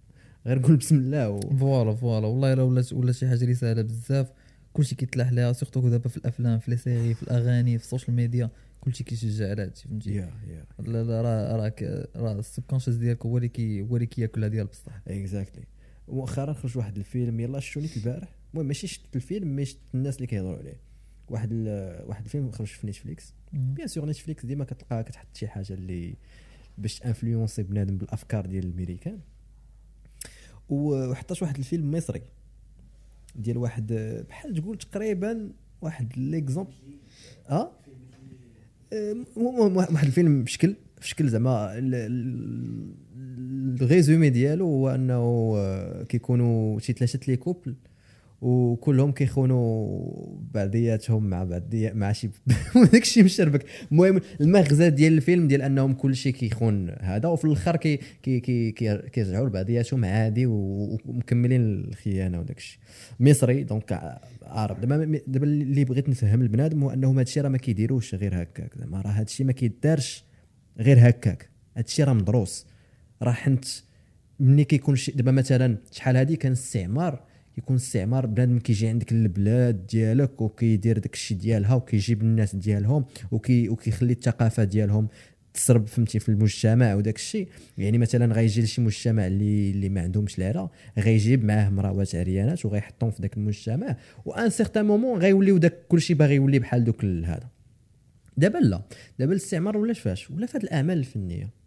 غير قول بسم الله و... voilà voilà. والله إلا ولات ولا شي حاجة اللي ساهله بزاف. كلشي كيتلاح لها surtout دابا في الأفلام في les séries في الأغاني في ال social media كلشي كيشجع على هادشي فهمتي؟ راه راك راه ال subconscious ديالك هو اللي هو اللي كياكلها ديال بصح. exactly مؤخرا خرج واحد الفيلم يلا شفتوني البارح؟ المهم ماشي شفت الفيلم mais شفت الناس اللي كيهضروا عليه. واحد واحد الفيلم خرج في نتفليكس. bien sûr نتفليكس ديما كتلقاها كتحط شي حاجة اللي باش influencer بنادم بالأفكار ديال الأمريكان. و- وحطات واحد الفيلم مصري ديال واحد بحال تقول تقريبا واحد l'exemple آه؟ المهم واحد الفيلم بشكل في شكل زعما ال résumé ديالو هو أنه آه، كيكونوا شي ثلاثة les couples وكلهم كيخونوا بعضياتهم مع بعضيات مع شي داك الشيء مشربك. المهم المغزى ديال الفيلم ديال أنهم كل شيء كيخون هذا وفي الآخر كي كي كي كي- كيرجعوا لبعضياتهم عادي ومكملين الخيانة وداك الشيء مصري donc ع- عارف دابا دابا اللي بغيت نفهم البنادم هو أنهم هادشي راه ما كيديروش غير هكاك. زعما راه هادشي ما كيدارش غير هكاك. هادشي راه مدروس. راه حنت ملي كيكون شي دابا مثلا شحال هادي كان الاستعمار كيكون الاستعمار بنادم كيجي عندك البلاد ديالك وكيدير داك الشيء ديالها وكيجيب الناس ديالهم وكي وكيخلي الثقافة ديالهم تسرب فهمتي في المجتمع وداك الشيء يعني مثلا غيجي لشي مجتمع اللي اللي ما عندهمش العرا غيجيب معاه مراوات عريانات وغيحطهم في ذاك المجتمع و un certain moment غيوليو داك كلشي باغي يولي بحال دوك هذا. دابا لا. دابا الاستعمار ولا فاش؟ ولا في هاد الأعمال الفنية؟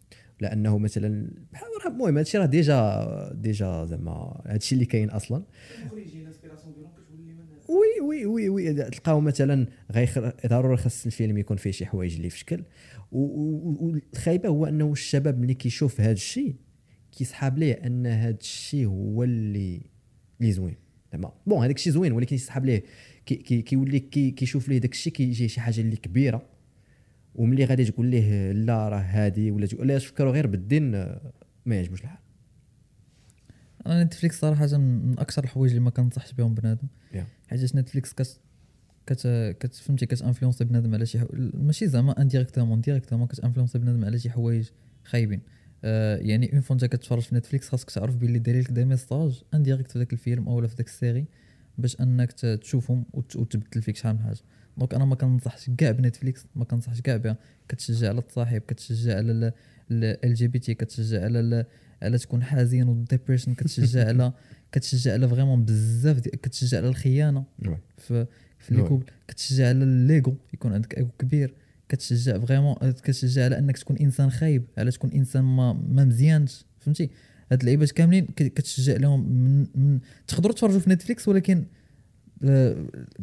لأنه مثلا المهم هادشي راه déjà déjà زعما هادشي اللي كاين أصلا. oui oui oui oui تلقاو مثلا غيخر ضروري خاص الفيلم يكون فيه شي حوايج اللي في شكل. والخايبة هو أنه الشباب ملي كيشوف هذا الشيء كيسحاب ليه أن هذا الشيء هو اللي اللي زوين. زعما bon هذاك الشيء زوين ولكن يسحاب ليه كي كي كيولي كي كيشوف ليه داك الشيء كيجي شي حاجة اللي كبيرة. وملي غادي تقول ليه لا راه هادي ولا ليه تفكروا غير بالدين آه، ما يعجبوش الحال. أنا نتفليكس صراحة من أكثر الحوايج اللي ما كنصحش بهم بنادم. Yeah. حيت نتفليكس كت كت كت فهمتي كت influencer بنادم على شي حو... ماشي زعما indirectement directement كت influencer بنادم على شي حوايج خايبين. آه يعني une fois انت كتفرج في Netflix خاصك تعرف بلي داير لك des messages indirects في ذاك الفيلم أو في ذاك ال série باش أنك تشوفهم وت- وتبدل فيك شحال من حاجة. donc أنا ما كنصحش كاع ب Netflix ما كنصحش كاع بها. كتشجع على التصاحب كتشجع على LGBT كتشجع على على تكون حزين و dépression كتشجع على كتشجع على vraiment بزاف كتشجع على الخيانة. oui. في في les. couples كتشجع على ال l'ego يكون عندك ايغو كبير. كتشجع vraiment كتشجع على انك تكون إنسان خايب على تكون إنسان ما ما مزيانش. فهمتي؟ هاد اللعيبات كاملين كتشجع لهم من, من تقدروا تفرجوا في Netflix ولكن آه،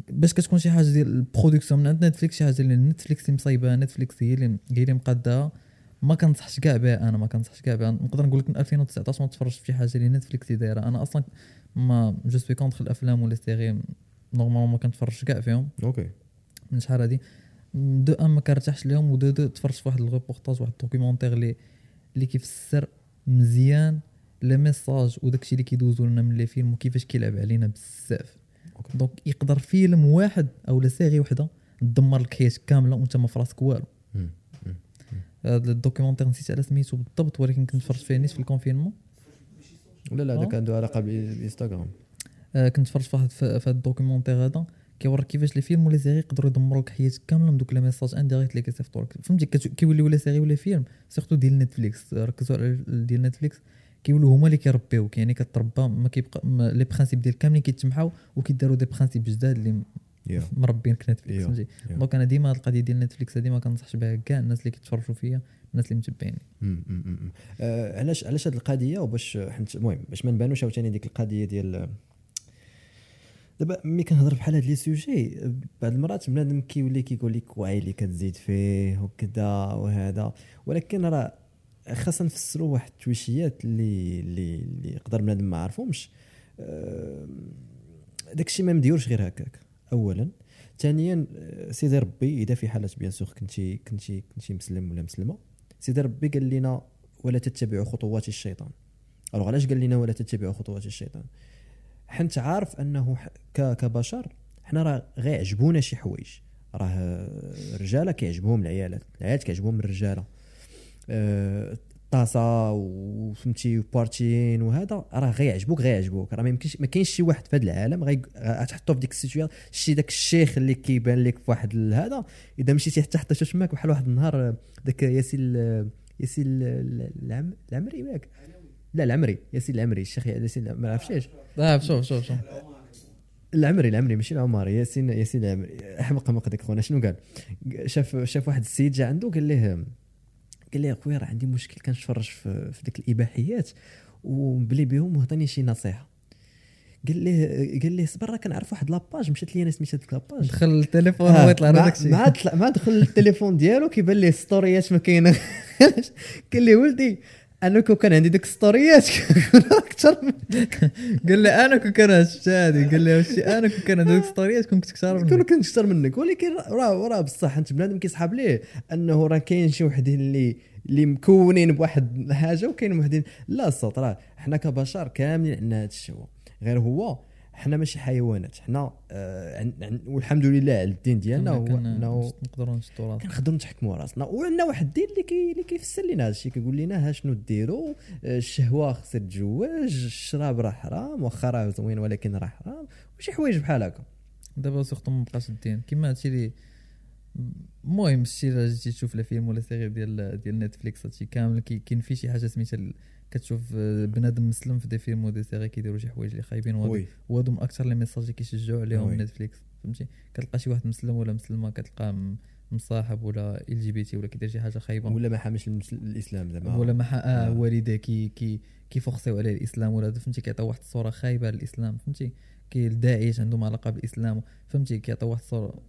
باش كتكون شي حاجة ديال ال production من عند Netflix شي حاجة اللي Netflix اللي مصايبها Netflix هي اللي هي اللي مقادها ما كنصحش كاع بها أنا ما كنصحش كاع بها. نقدر نقول لك من 2019 ما تفرجت في حاجة اللي Netflix دايرة. أنا أصلا ما je suis contre الأفلام ولا série normalement ما كنتفرجش كاع فيهم. okay. من شحال هادي. دو أن ما كرتاحش ليهم ودو دو تفرجت في واحد الريبورتاج واحد ال documentaire اللي اللي كيفسر مزيان les messages وداكشي اللي كيدوزو لنا من les films وكيفاش كيلعب علينا بزاف. okay. donc يقدر فيلم واحد أو série وحدة تدمر لك حياتك كاملة وأنت ما في راسك والو. هذا ال documentaire نسيت على سميتو بالضبط ولكن كنت فرجت فيه نيت في ال confinement. لا لا هذاك. عنده علاقة بانستغرام آه كنت فرجت في هذا ال documentaire هذا كيوريك كيفاش les films ولا séries يقدروا يدمروا لك حياتك كاملة من دوك les messages indirects اللي كيصيفطوا لك. فهمتي؟ كيولي ولا série ولا فيلم surtout ديال Netflix ركزوا على ال- ديال Netflix كيولوا هما اللي كيربيوك يعني كتربى ما كيبقى les principes ديال كاملين كيتجمعوا وكيداروا des principes جداد اللي يا مربينك Netflix. فهمتي. donc أنا ديما القضية ديال Netflix هذه ما كنصحش بها كاع الناس اللي كيتفرجوا فيا الناس اللي متبعيني. آه، علاش علاش هذه القضية وباش حنت المهم باش ما نبانوش عاوتاني ديك القضية ديال دابا ملي كنهضر بحال هاد لي سوجي بعض المرات بنادم كيولي كيقول لك واعي اللي كتزيد فيه وكذا وهذا ولكن راه خاصنا نفسروا واحد التويشيات اللي اللي اللي يقدر بنادم ما عارفهمش. داكشي ما مديورش غير هكاك اولا. ثانيا آه، سيدي ربي إذا في حالات bien sûr كنتي كنتي كنتي مسلم ولا مسلمة سيدي ربي قال لنا ولا تتبعوا خطوات الشيطان. alors علاش قال لنا ولا تتبعوا خطوات الشيطان؟ حيت عارف أنه كبشر حنا راه غيعجبونا شي حوايج. راه الرجاله كيعجبهم العيالات العيالات كيعجبهم الرجالة. الطاسه وفهمتي parties وهذا راه غيعجبوك غيعجبوك. راه ما يمكنش ما كاينش شي واحد في هذا العالم غتحطو في ديك ال situation شي داك الشيخ اللي كيبان لك في واحد هذا إذا مشيتي حتى حتى معك بحال واحد النهار آه، داك ياسين ياسين ال- العم- العمري ياك لا العمري ياسين العمري الشيخ ياسين ما عرفتيش آه شوف شوف شوف العمري العمري ماشي العماري ياسين ياسين العمري. احمق احمق ديك خونا شنو قال؟ شاف شاف واحد السيد جا عنده قال ليه قال لي أخويا راه عندي مشكل كنتفرج في, في ديك الإباحيات وبلي بهم وعطاني شي نصيحة. قال ليه قال ليه صبر راه كنعرف واحد la page مشات لي أنا سميتها ديك la page دخل التليفون آه، ويطلع على داكشي. مع دخل التليفون ديالو كيبان ليه stories ما كاينة قال لي ولدي أنا كون كان عندي ديك كون أكثر من قال لي أنا كون كان شفت هذه قال لي واش أنا كون كان عندي stories كنت كثر كون منك. كنت أكثر منك. ولكن راه راه بصح أنت بنادم كيسحاب ليه؟ أنه راه كاين شي وحدين اللي اللي مكونين بواحد حاجة وكاين وحدين لا الصوت راه حنا كبشر كاملين عندنا هذا الشيء. غير هو حنا ماشي حيوانات حنا آه عن عن والحمد لله على الدين ديالنا هو انه نقدروا راسنا. كنقدروا نتحكموا راسنا. وعندنا واحد الدين اللي كي اللي كيفسر لنا هذا الشيء كيقول لنا ها شنو ديروا؟ آه، الشهوة خصها تجوج الشراب راه حرام واخا راه زوين ولكن راه حرام وشي حوايج بحال هكا. دابا surtout ما بقاش الدين. كيما هادشي اللي المهم شتي إلا جيتي تشوف les films ولا séries ديال ديال Netflix هادشي كامل كاين فيه شي حاجة سميتها كتشوف آه، بنادم مسلم في des films و des séries كيديروا شي حوايج اللي خايبين وهادو. من أكثر les messages اللي كيشجعوا عليهم. Netflix فهمتي؟ كتلقى شي واحد مسلم ولا مسلمة كتلقاه مصاحب ولا LGBT ولا كيدير شي حاجة خايبة. ولا ما المس- الإسلام زعما. ولا ما آه آه. والديه كي كي كيفوكسيو عليه الإسلام ولا فهمتي؟ كيعطيو واحد الصورة خايبة للاسلام فهمتي؟ كي الداعش عندهم علاقة بالإسلام فهمتي؟ كيعطيو واحد الصورة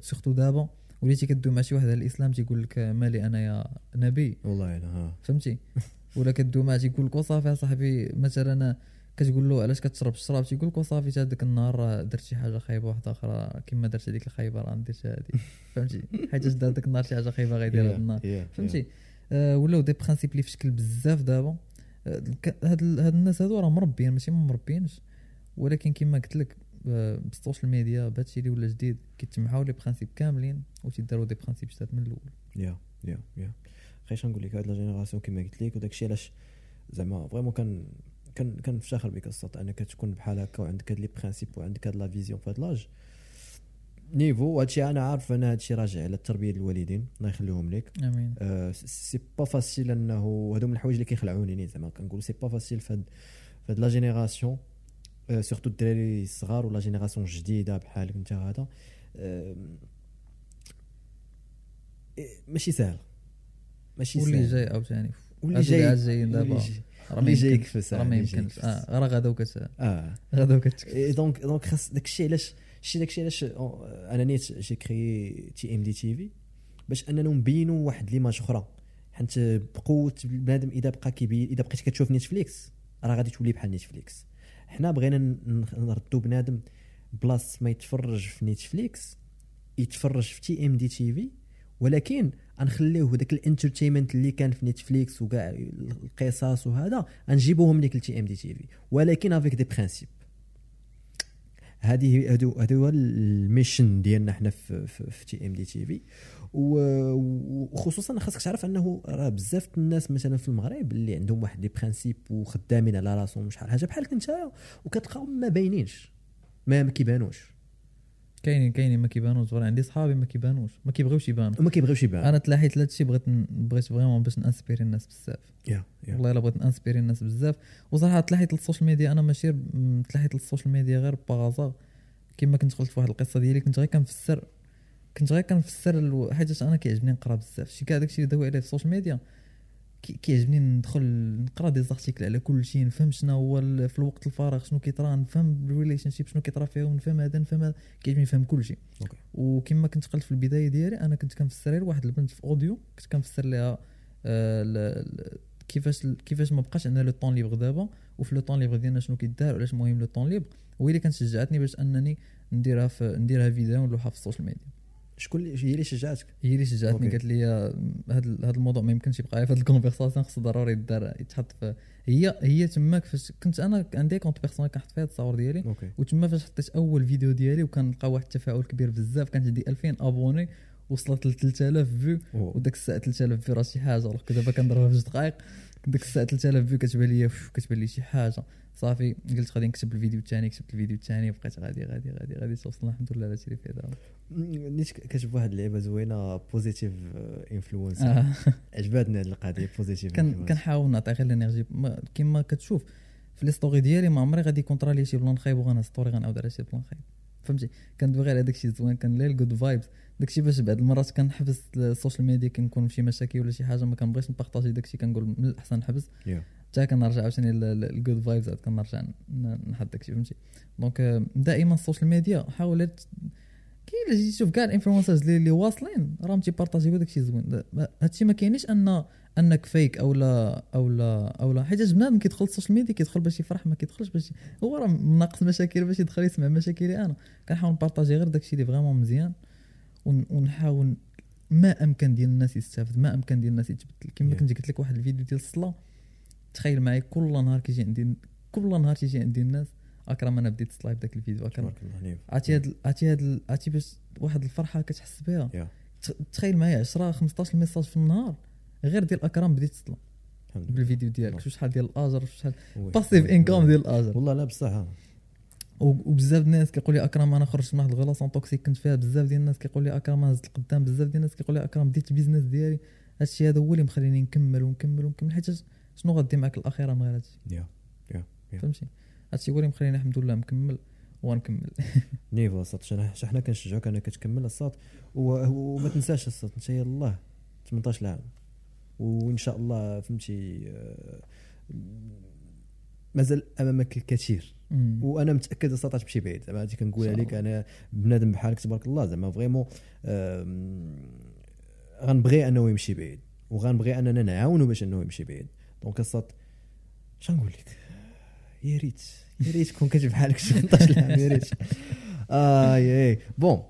surtout دابا وليتي كدوي مع شي واحد على الإسلام تيقول لك مالي أنا يا نبي. والله أنا فهمتي؟ ولا كدوي معاه تيقول لك وصافي صاحبي مثلا كتقول له علاش كتشرب الشراب؟ تيقول لك وصافي تا هذاك النهار درت شي حاجة خايبة واحدة أخرى كما درت هذيك الخايبة راه ندير هذه فهمتي؟ حيت دار ذاك النهار شي حاجة خايبة غيدير هذا النهار. فهمتي؟ آه ولاو des principes اللي في شكل بزاف دابا. آه، هاد ال- هاد الناس هادو راه مربيين ماشي ما مربيينش ولكن كما قلت لك بال social media بهادشي اللي ولا جديد. كيتجمعوا les principes كاملين وتيداروا des principes جداد من الأول. يا يا يا. خايش نقول لك هاد la génération كما قلت لك وداك الشيء علاش زعما vraiment كان كان كنفتخر بك الصوت أنك تكون بحال هكا وعندك هاد les principes وعندك هاد la vision في هاد l'âge. niveau هادشي أنا عارف أنا هادشي راجع على التربية الوالدين الله يخليهم لك. آمين. آه، c'est pas facile أنه هادو من الحوايج اللي كيخلعوني زعما. كنقول c'est pas facile فهاد فهاد لا جينيراسيون. سورتو الدراري الصغار ولا جينيراسيون جديده بحالك انت هذا ماشي سهل ماشي واللي سهل جاي عاوتاني واللي جاي جايين دابا واللي جاي- راه جاي يمكنش يكفس، راه ما جاي يمكنش. آه راه غدا وكت آه غدا اي دونك دونك خاص داكشي علاش شتي داكشي علاش أنا نيت جي كريي تي ام دي تي في باش اننا نبينوا واحد ليماج أخرى حيت بقوه بنادم اذا بقى كيبين اذا بقيتي كتشوف نتفليكس راه غادي تولي بحال نتفليكس حنا بغينا ن- نردوا بنادم بلاص ما يتفرج في نتفليكس يتفرج في تي إم دي تي في ولكن غنخليوه داك الانترتينمنت اللي كان في نتفليكس وكاع القصص وهذا غنجيبوهم ليك التي إم دي تي في ولكن افيك دي برانسيب هذه هادو هادو الميشن ديالنا حنا في في, تي ام دي تي في وخصوصا خاصك تعرف أنه راه بزاف الناس مثلا في المغرب اللي عندهم واحد les principes وخدامين على راسهم شحال حاجة. بحالك انت وكتلقاهم ما باينينش ما كيبانوش. كاينين كاينين ما كيبانوش زوين عندي صحابي ما كيبانوش. ما كيبغيوش يبانوا. وما كيبغيوش يبانوا. أنا تلاحيت لهذا الشيء بغيت بغيت vraiment باش ن inspirer الناس بزاف. يا والله إلا بغيت ن inspirer الناس بزاف. وصراحة تلاحيت لل social media أنا ماشي تلاحيت لل social media غير par hasard كما كنت قلت في واحد القصة ديالي كنت غير كنفسر كنت غير كنفسر حيت أنا كيعجبني نقرأ بزاف. شي كاع داكشي اللي داوي عليه في ال social media كيعجبني ندخل نقرا des articles على كل شيء نفهم شنو هو في الوقت الفراغ شنو كيطرا نفهم ال relationship شنو كيطرا فيهم نفهم هذا نفهم هذا كيعجبني نفهم كل شيء. وكما كنت قلت في البداية ديالي أنا كنت كنفسر غير واحد البنت في audio كنت كنفسر لها آه، كيفاش كيفاش ما بقاش عندنا le temps libre دابا وفي le temps libre ديالنا شنو كيدار وعلاش مهم le temps libre وهي اللي كانت شجعتني باش أنني نديرها في نديرها فيديو ونلوحها في ال social media شكون هي اللي شجعتك؟ هي اللي شجعتني. قالت لي هذا هذا الموضوع ما يمكنش يبقى في هذه ال conversation خصو ضروري يدار يتحط في هي هي تماك فاش كنت أنا عندي compte personnel كنحط فيها التصاور ديالي. وتما فاش حطيت أول فيديو ديالي وكنلقى واحد التفاعل كبير بزاف كانت عندي 2000 abonnés وصلت ل 3000 vues. وداك الساعة 3000 vues راه شي حاجة دابا كنضربها في جوج دقائق ديك الساعة 3000 vues كتبان لي كتبان لي شي حاجة. صافي قلت غادي نكتب الفيديو الثاني كتبت الفيديو الثاني بقيت غادي غادي غادي غادي. توصلنا الحمد لله اللي فيه. دابا نيت كتشوف واحد اللعبه زوينة positive influence. عجبتني هاد القضية positive كنحاول نعطي غير ال energy. ما- كيما كتشوف في les story ديالي ما عمري غادي كونترالي شي plan خايب وغانا story غنعاود على شي plan خايب. فهمتي؟ كندوي غير على داكشي زوين كنلاقي ال good vibes داكشي باش بعض المرات كنحبس ال social media كنكون في شي مشاكل ولا شي حاجة ما كنبغيش ن partager داكشي كنقول من الأحسن نحبس. Yeah. حتى كنرجع عاوتاني ال good vibes عاد كنرجع نحط داكشي فهمتي؟ donc آه، دائما ال social media حاولت كي الا جيتي تشوف كاع ال influencers اللي, اللي واصلين راهم تي partager و داكشي زوين. هادشي ما كاينش ان أنك فيك أو لا أو لا أو لا. حيت بنادم كيدخل ال social media كيدخل باش يفرح ما كيدخلش باش هو راه ناقص مشاكل باش يدخل يسمع مشاكلي أنا. كنحاول ن partager غير داكشي اللي vraiment مزيان ون- ونحاول ما أمكن ديال الناس يستافد ما أمكن ديال الناس يتبدل. كما Yeah. كنت قلت لك واحد الفيديو ديال الصلاة. تخيل معايا كل نهار كيجي عندي كل نهار تيجي عندي الناس أكرم أنا بديت تصلاي بداك الفيديو أكرم نيف. عرفتي هاد عرفتي هاد عرفتي باش واحد الفرحة كتحس بها Yeah. تخيل معايا 10 15 ميساج في النهار غير ديال أكرم بديت لله بالفيديو ديالك شو شحال ديال الأجر شو شحال. باسيف. انكم. ديال الأجر والله لا بصح وبزاف ديال الناس كيقول لي أكرم أنا خرجت من واحد الغلاصون توكسيك كنت فيها بزاف ديال الناس كيقول لي أكرم أنا زدت القدام بزاف ديال الناس كيقول لي أكرم بديت البيزنس ديالي هادشي هذا هو اللي مخليني نكمل ونكمل ونكمل حيت شنو غادي معاك الأخيرة من غير هادشي يا يا. فهمتي هادشي هو اللي مخليني الحمد لله مكمل وغنكمل نيفو شحال شحال حنا كنشجعوك انك تكمل الصوت و- وما تنساش الصوت انت يلاه 18 عام وإن شاء الله فهمتي آه، مازال أمامك الكثير. وأنا متأكد الصوت غتمشي بعيد. زعما هادي كنقولها لك أنا بنادم بحالك تبارك الله. زعما فريمون غنبغي أنه يمشي بعيد. وغنبغي أننا نعاونو باش أنه يمشي بعيد. دونك الصوت شنقول لك يا ريت يا ريت كون كتب بحالك 18 عام يا ريت آه ياي بون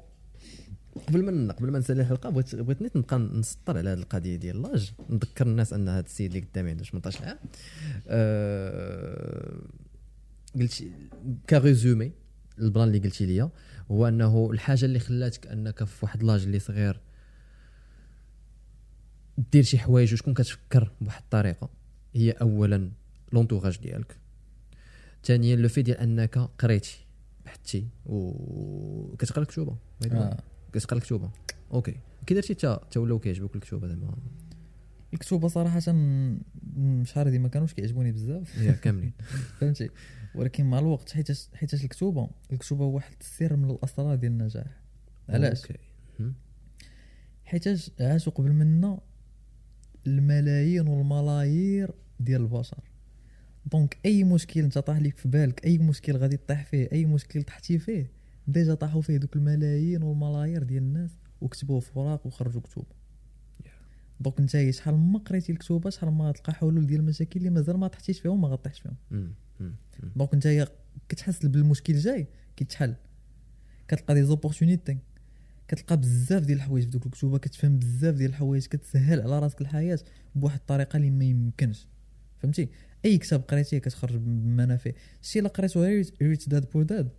قبل ما قبل ما نسالي الحلقة بغيت بغيت نيت نبقى نسطر على هذه القضية ديال لاج نذكر الناس أن هذا السيد اللي قدامي عنده 18 عام آه قلت كريزومي البلان اللي قلتي لي هو أنه الحاجة اللي خلاتك أنك في واحد l'âge اللي صغير دير شي حوايج وتكون كتفكر بواحد الطريقة؟ هي اولا l'entourage ديالك. ثانيا le fait ديال أنك قريتي بحثتي وكتقرا الكتوبة آه. كتقرأ الكتوبة. OK. كي درتي انت تا ولاو كيعجبوك الكتوبة زعما الكتوبة صراحة م- شحال هذه ما كانوش كيعجبوني بزاف. يا كاملين. فهمتي؟ ولكن مع الوقت حيت حيت الكتوبة الكتوبة هو واحد السر من الأسرار ديال النجاح. علاش؟ حيت عاشوا قبل منا الملايين والملايير ديال البشر donc أي مشكل أنت طاح لك في بالك أي مشكل غادي تطيح فيه أي مشكل طحتي فيه déjà طاحوا فيه دوك الملايين والملايير ديال الناس وكتبوه في وراق وخرجوا كتب donc أنت شحال ما قريتي الكتوبة شحال ما تلقى حلول ديال المشاكل اللي مازال ما طحتيش فيهم ما غطيحش فيهم مم. مم. مم. donc أنت كتحس بالمشكل جاي كيتحل كتلقى des opportunités كتلقى بزاف ديال الحوايج في دوك الكتوبه كتفهم بزاف ديال الحوايج كتسهل على راسك الحياة بواحد الطريقة اللي ما يمكنش. فهمتي؟ أي كتاب قريتيه كتخرج بمنافع. الشيء اللي قريتو Rich Dad Poor Dad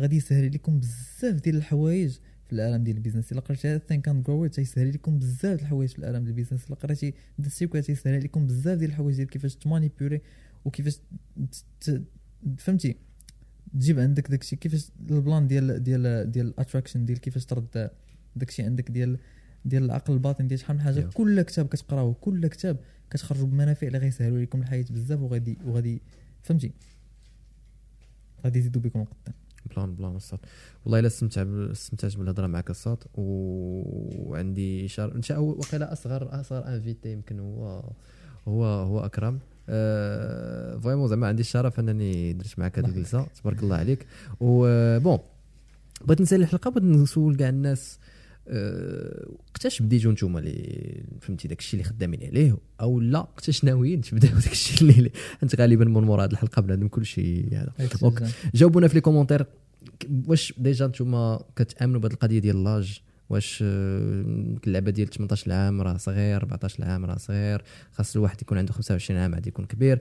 غادي يسهل لكم بزاف ديال الحوايج في العالم ديال ال business. إلا قريتي Think and Grow تيسهل لكم بزاف الحوايج في العالم ديال ال business. إلا قريتي The Secret تيسهل لكم بزاف ديال الحوايج ديال كيفاش ت manipuler وكيفاش فهمتي؟ تجيب عندك داكشي كيفاش ال plan ديال ديال ديال ال attraction ديال كيفاش ترد داكشي عندك ديال ديال العقل الباطن ديال شحال من حاجة. كل كتاب كتقراوه كل كتاب كتخرجوا بمنافع اللي غيسهلوا لكم الحياة بزاف وغادي وغادي فهمتي؟ غادي يزيدوا بكم القدام plan plan الصوت والله إلا استمتع استمتعت بالهضرة معك الصوت و- وعندي شار انت أول- وقيلا أصغر أصغر invité يمكن هو هو هو أكرم. أه vraiment زعما عندي الشرف انني درت معك هذه الجلسة. تبارك الله عليك. و bon بغيت نسأل الحلقة بغيت نسول كاع الناس أه، وقتاش بديتو نتوما اللي فهمتي داك الشيء اللي خدامين عليه؟ أو لا وقتاش ناويين تبداو داك الشيء اللي أنت غالبا من مور هذه الحلقة بنادم كل شيء هذا donc جاوبونا في les commentaires واش déjà نتوما كتأمنوا بهذه القضية ديال l'âge؟ واش آه، اللعبة ديال 18 عام راه صغير 14 عام راه صغير خاص الواحد يكون عنده 25 عام عاد يكون كبير.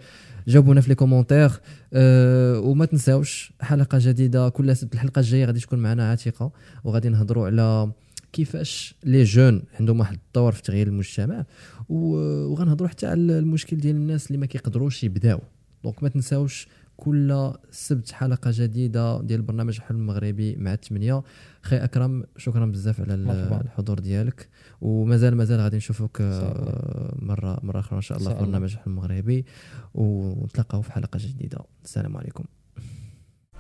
جاوبونا في les commentaires أه وما تنساوش حلقة جديدة كل سبت الحلقة الجاية غادي تكون معنا عاتقة وغادي نهضروا على كيفاش les jeunes عندهم واحد الدور في تغيير المجتمع وغنهضروا حتى على المشكل ديال الناس اللي ما كيقدروش يبداو. donc ما تنساوش كل سبت حلقة جديدة ديال برنامج حلم المغربي مع الثمانية خي أكرم شكرا بزاف على. الحضور ديالك ومازال مازال غادي شاء آه، مره مرة أخرى إن شاء الله في. برنامج حلم المغربي ونتلاقاو في حلقة جديدة السلام عليكم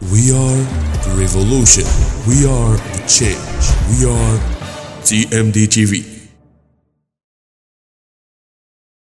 We are the revolution. We are the change. We are TMD TV.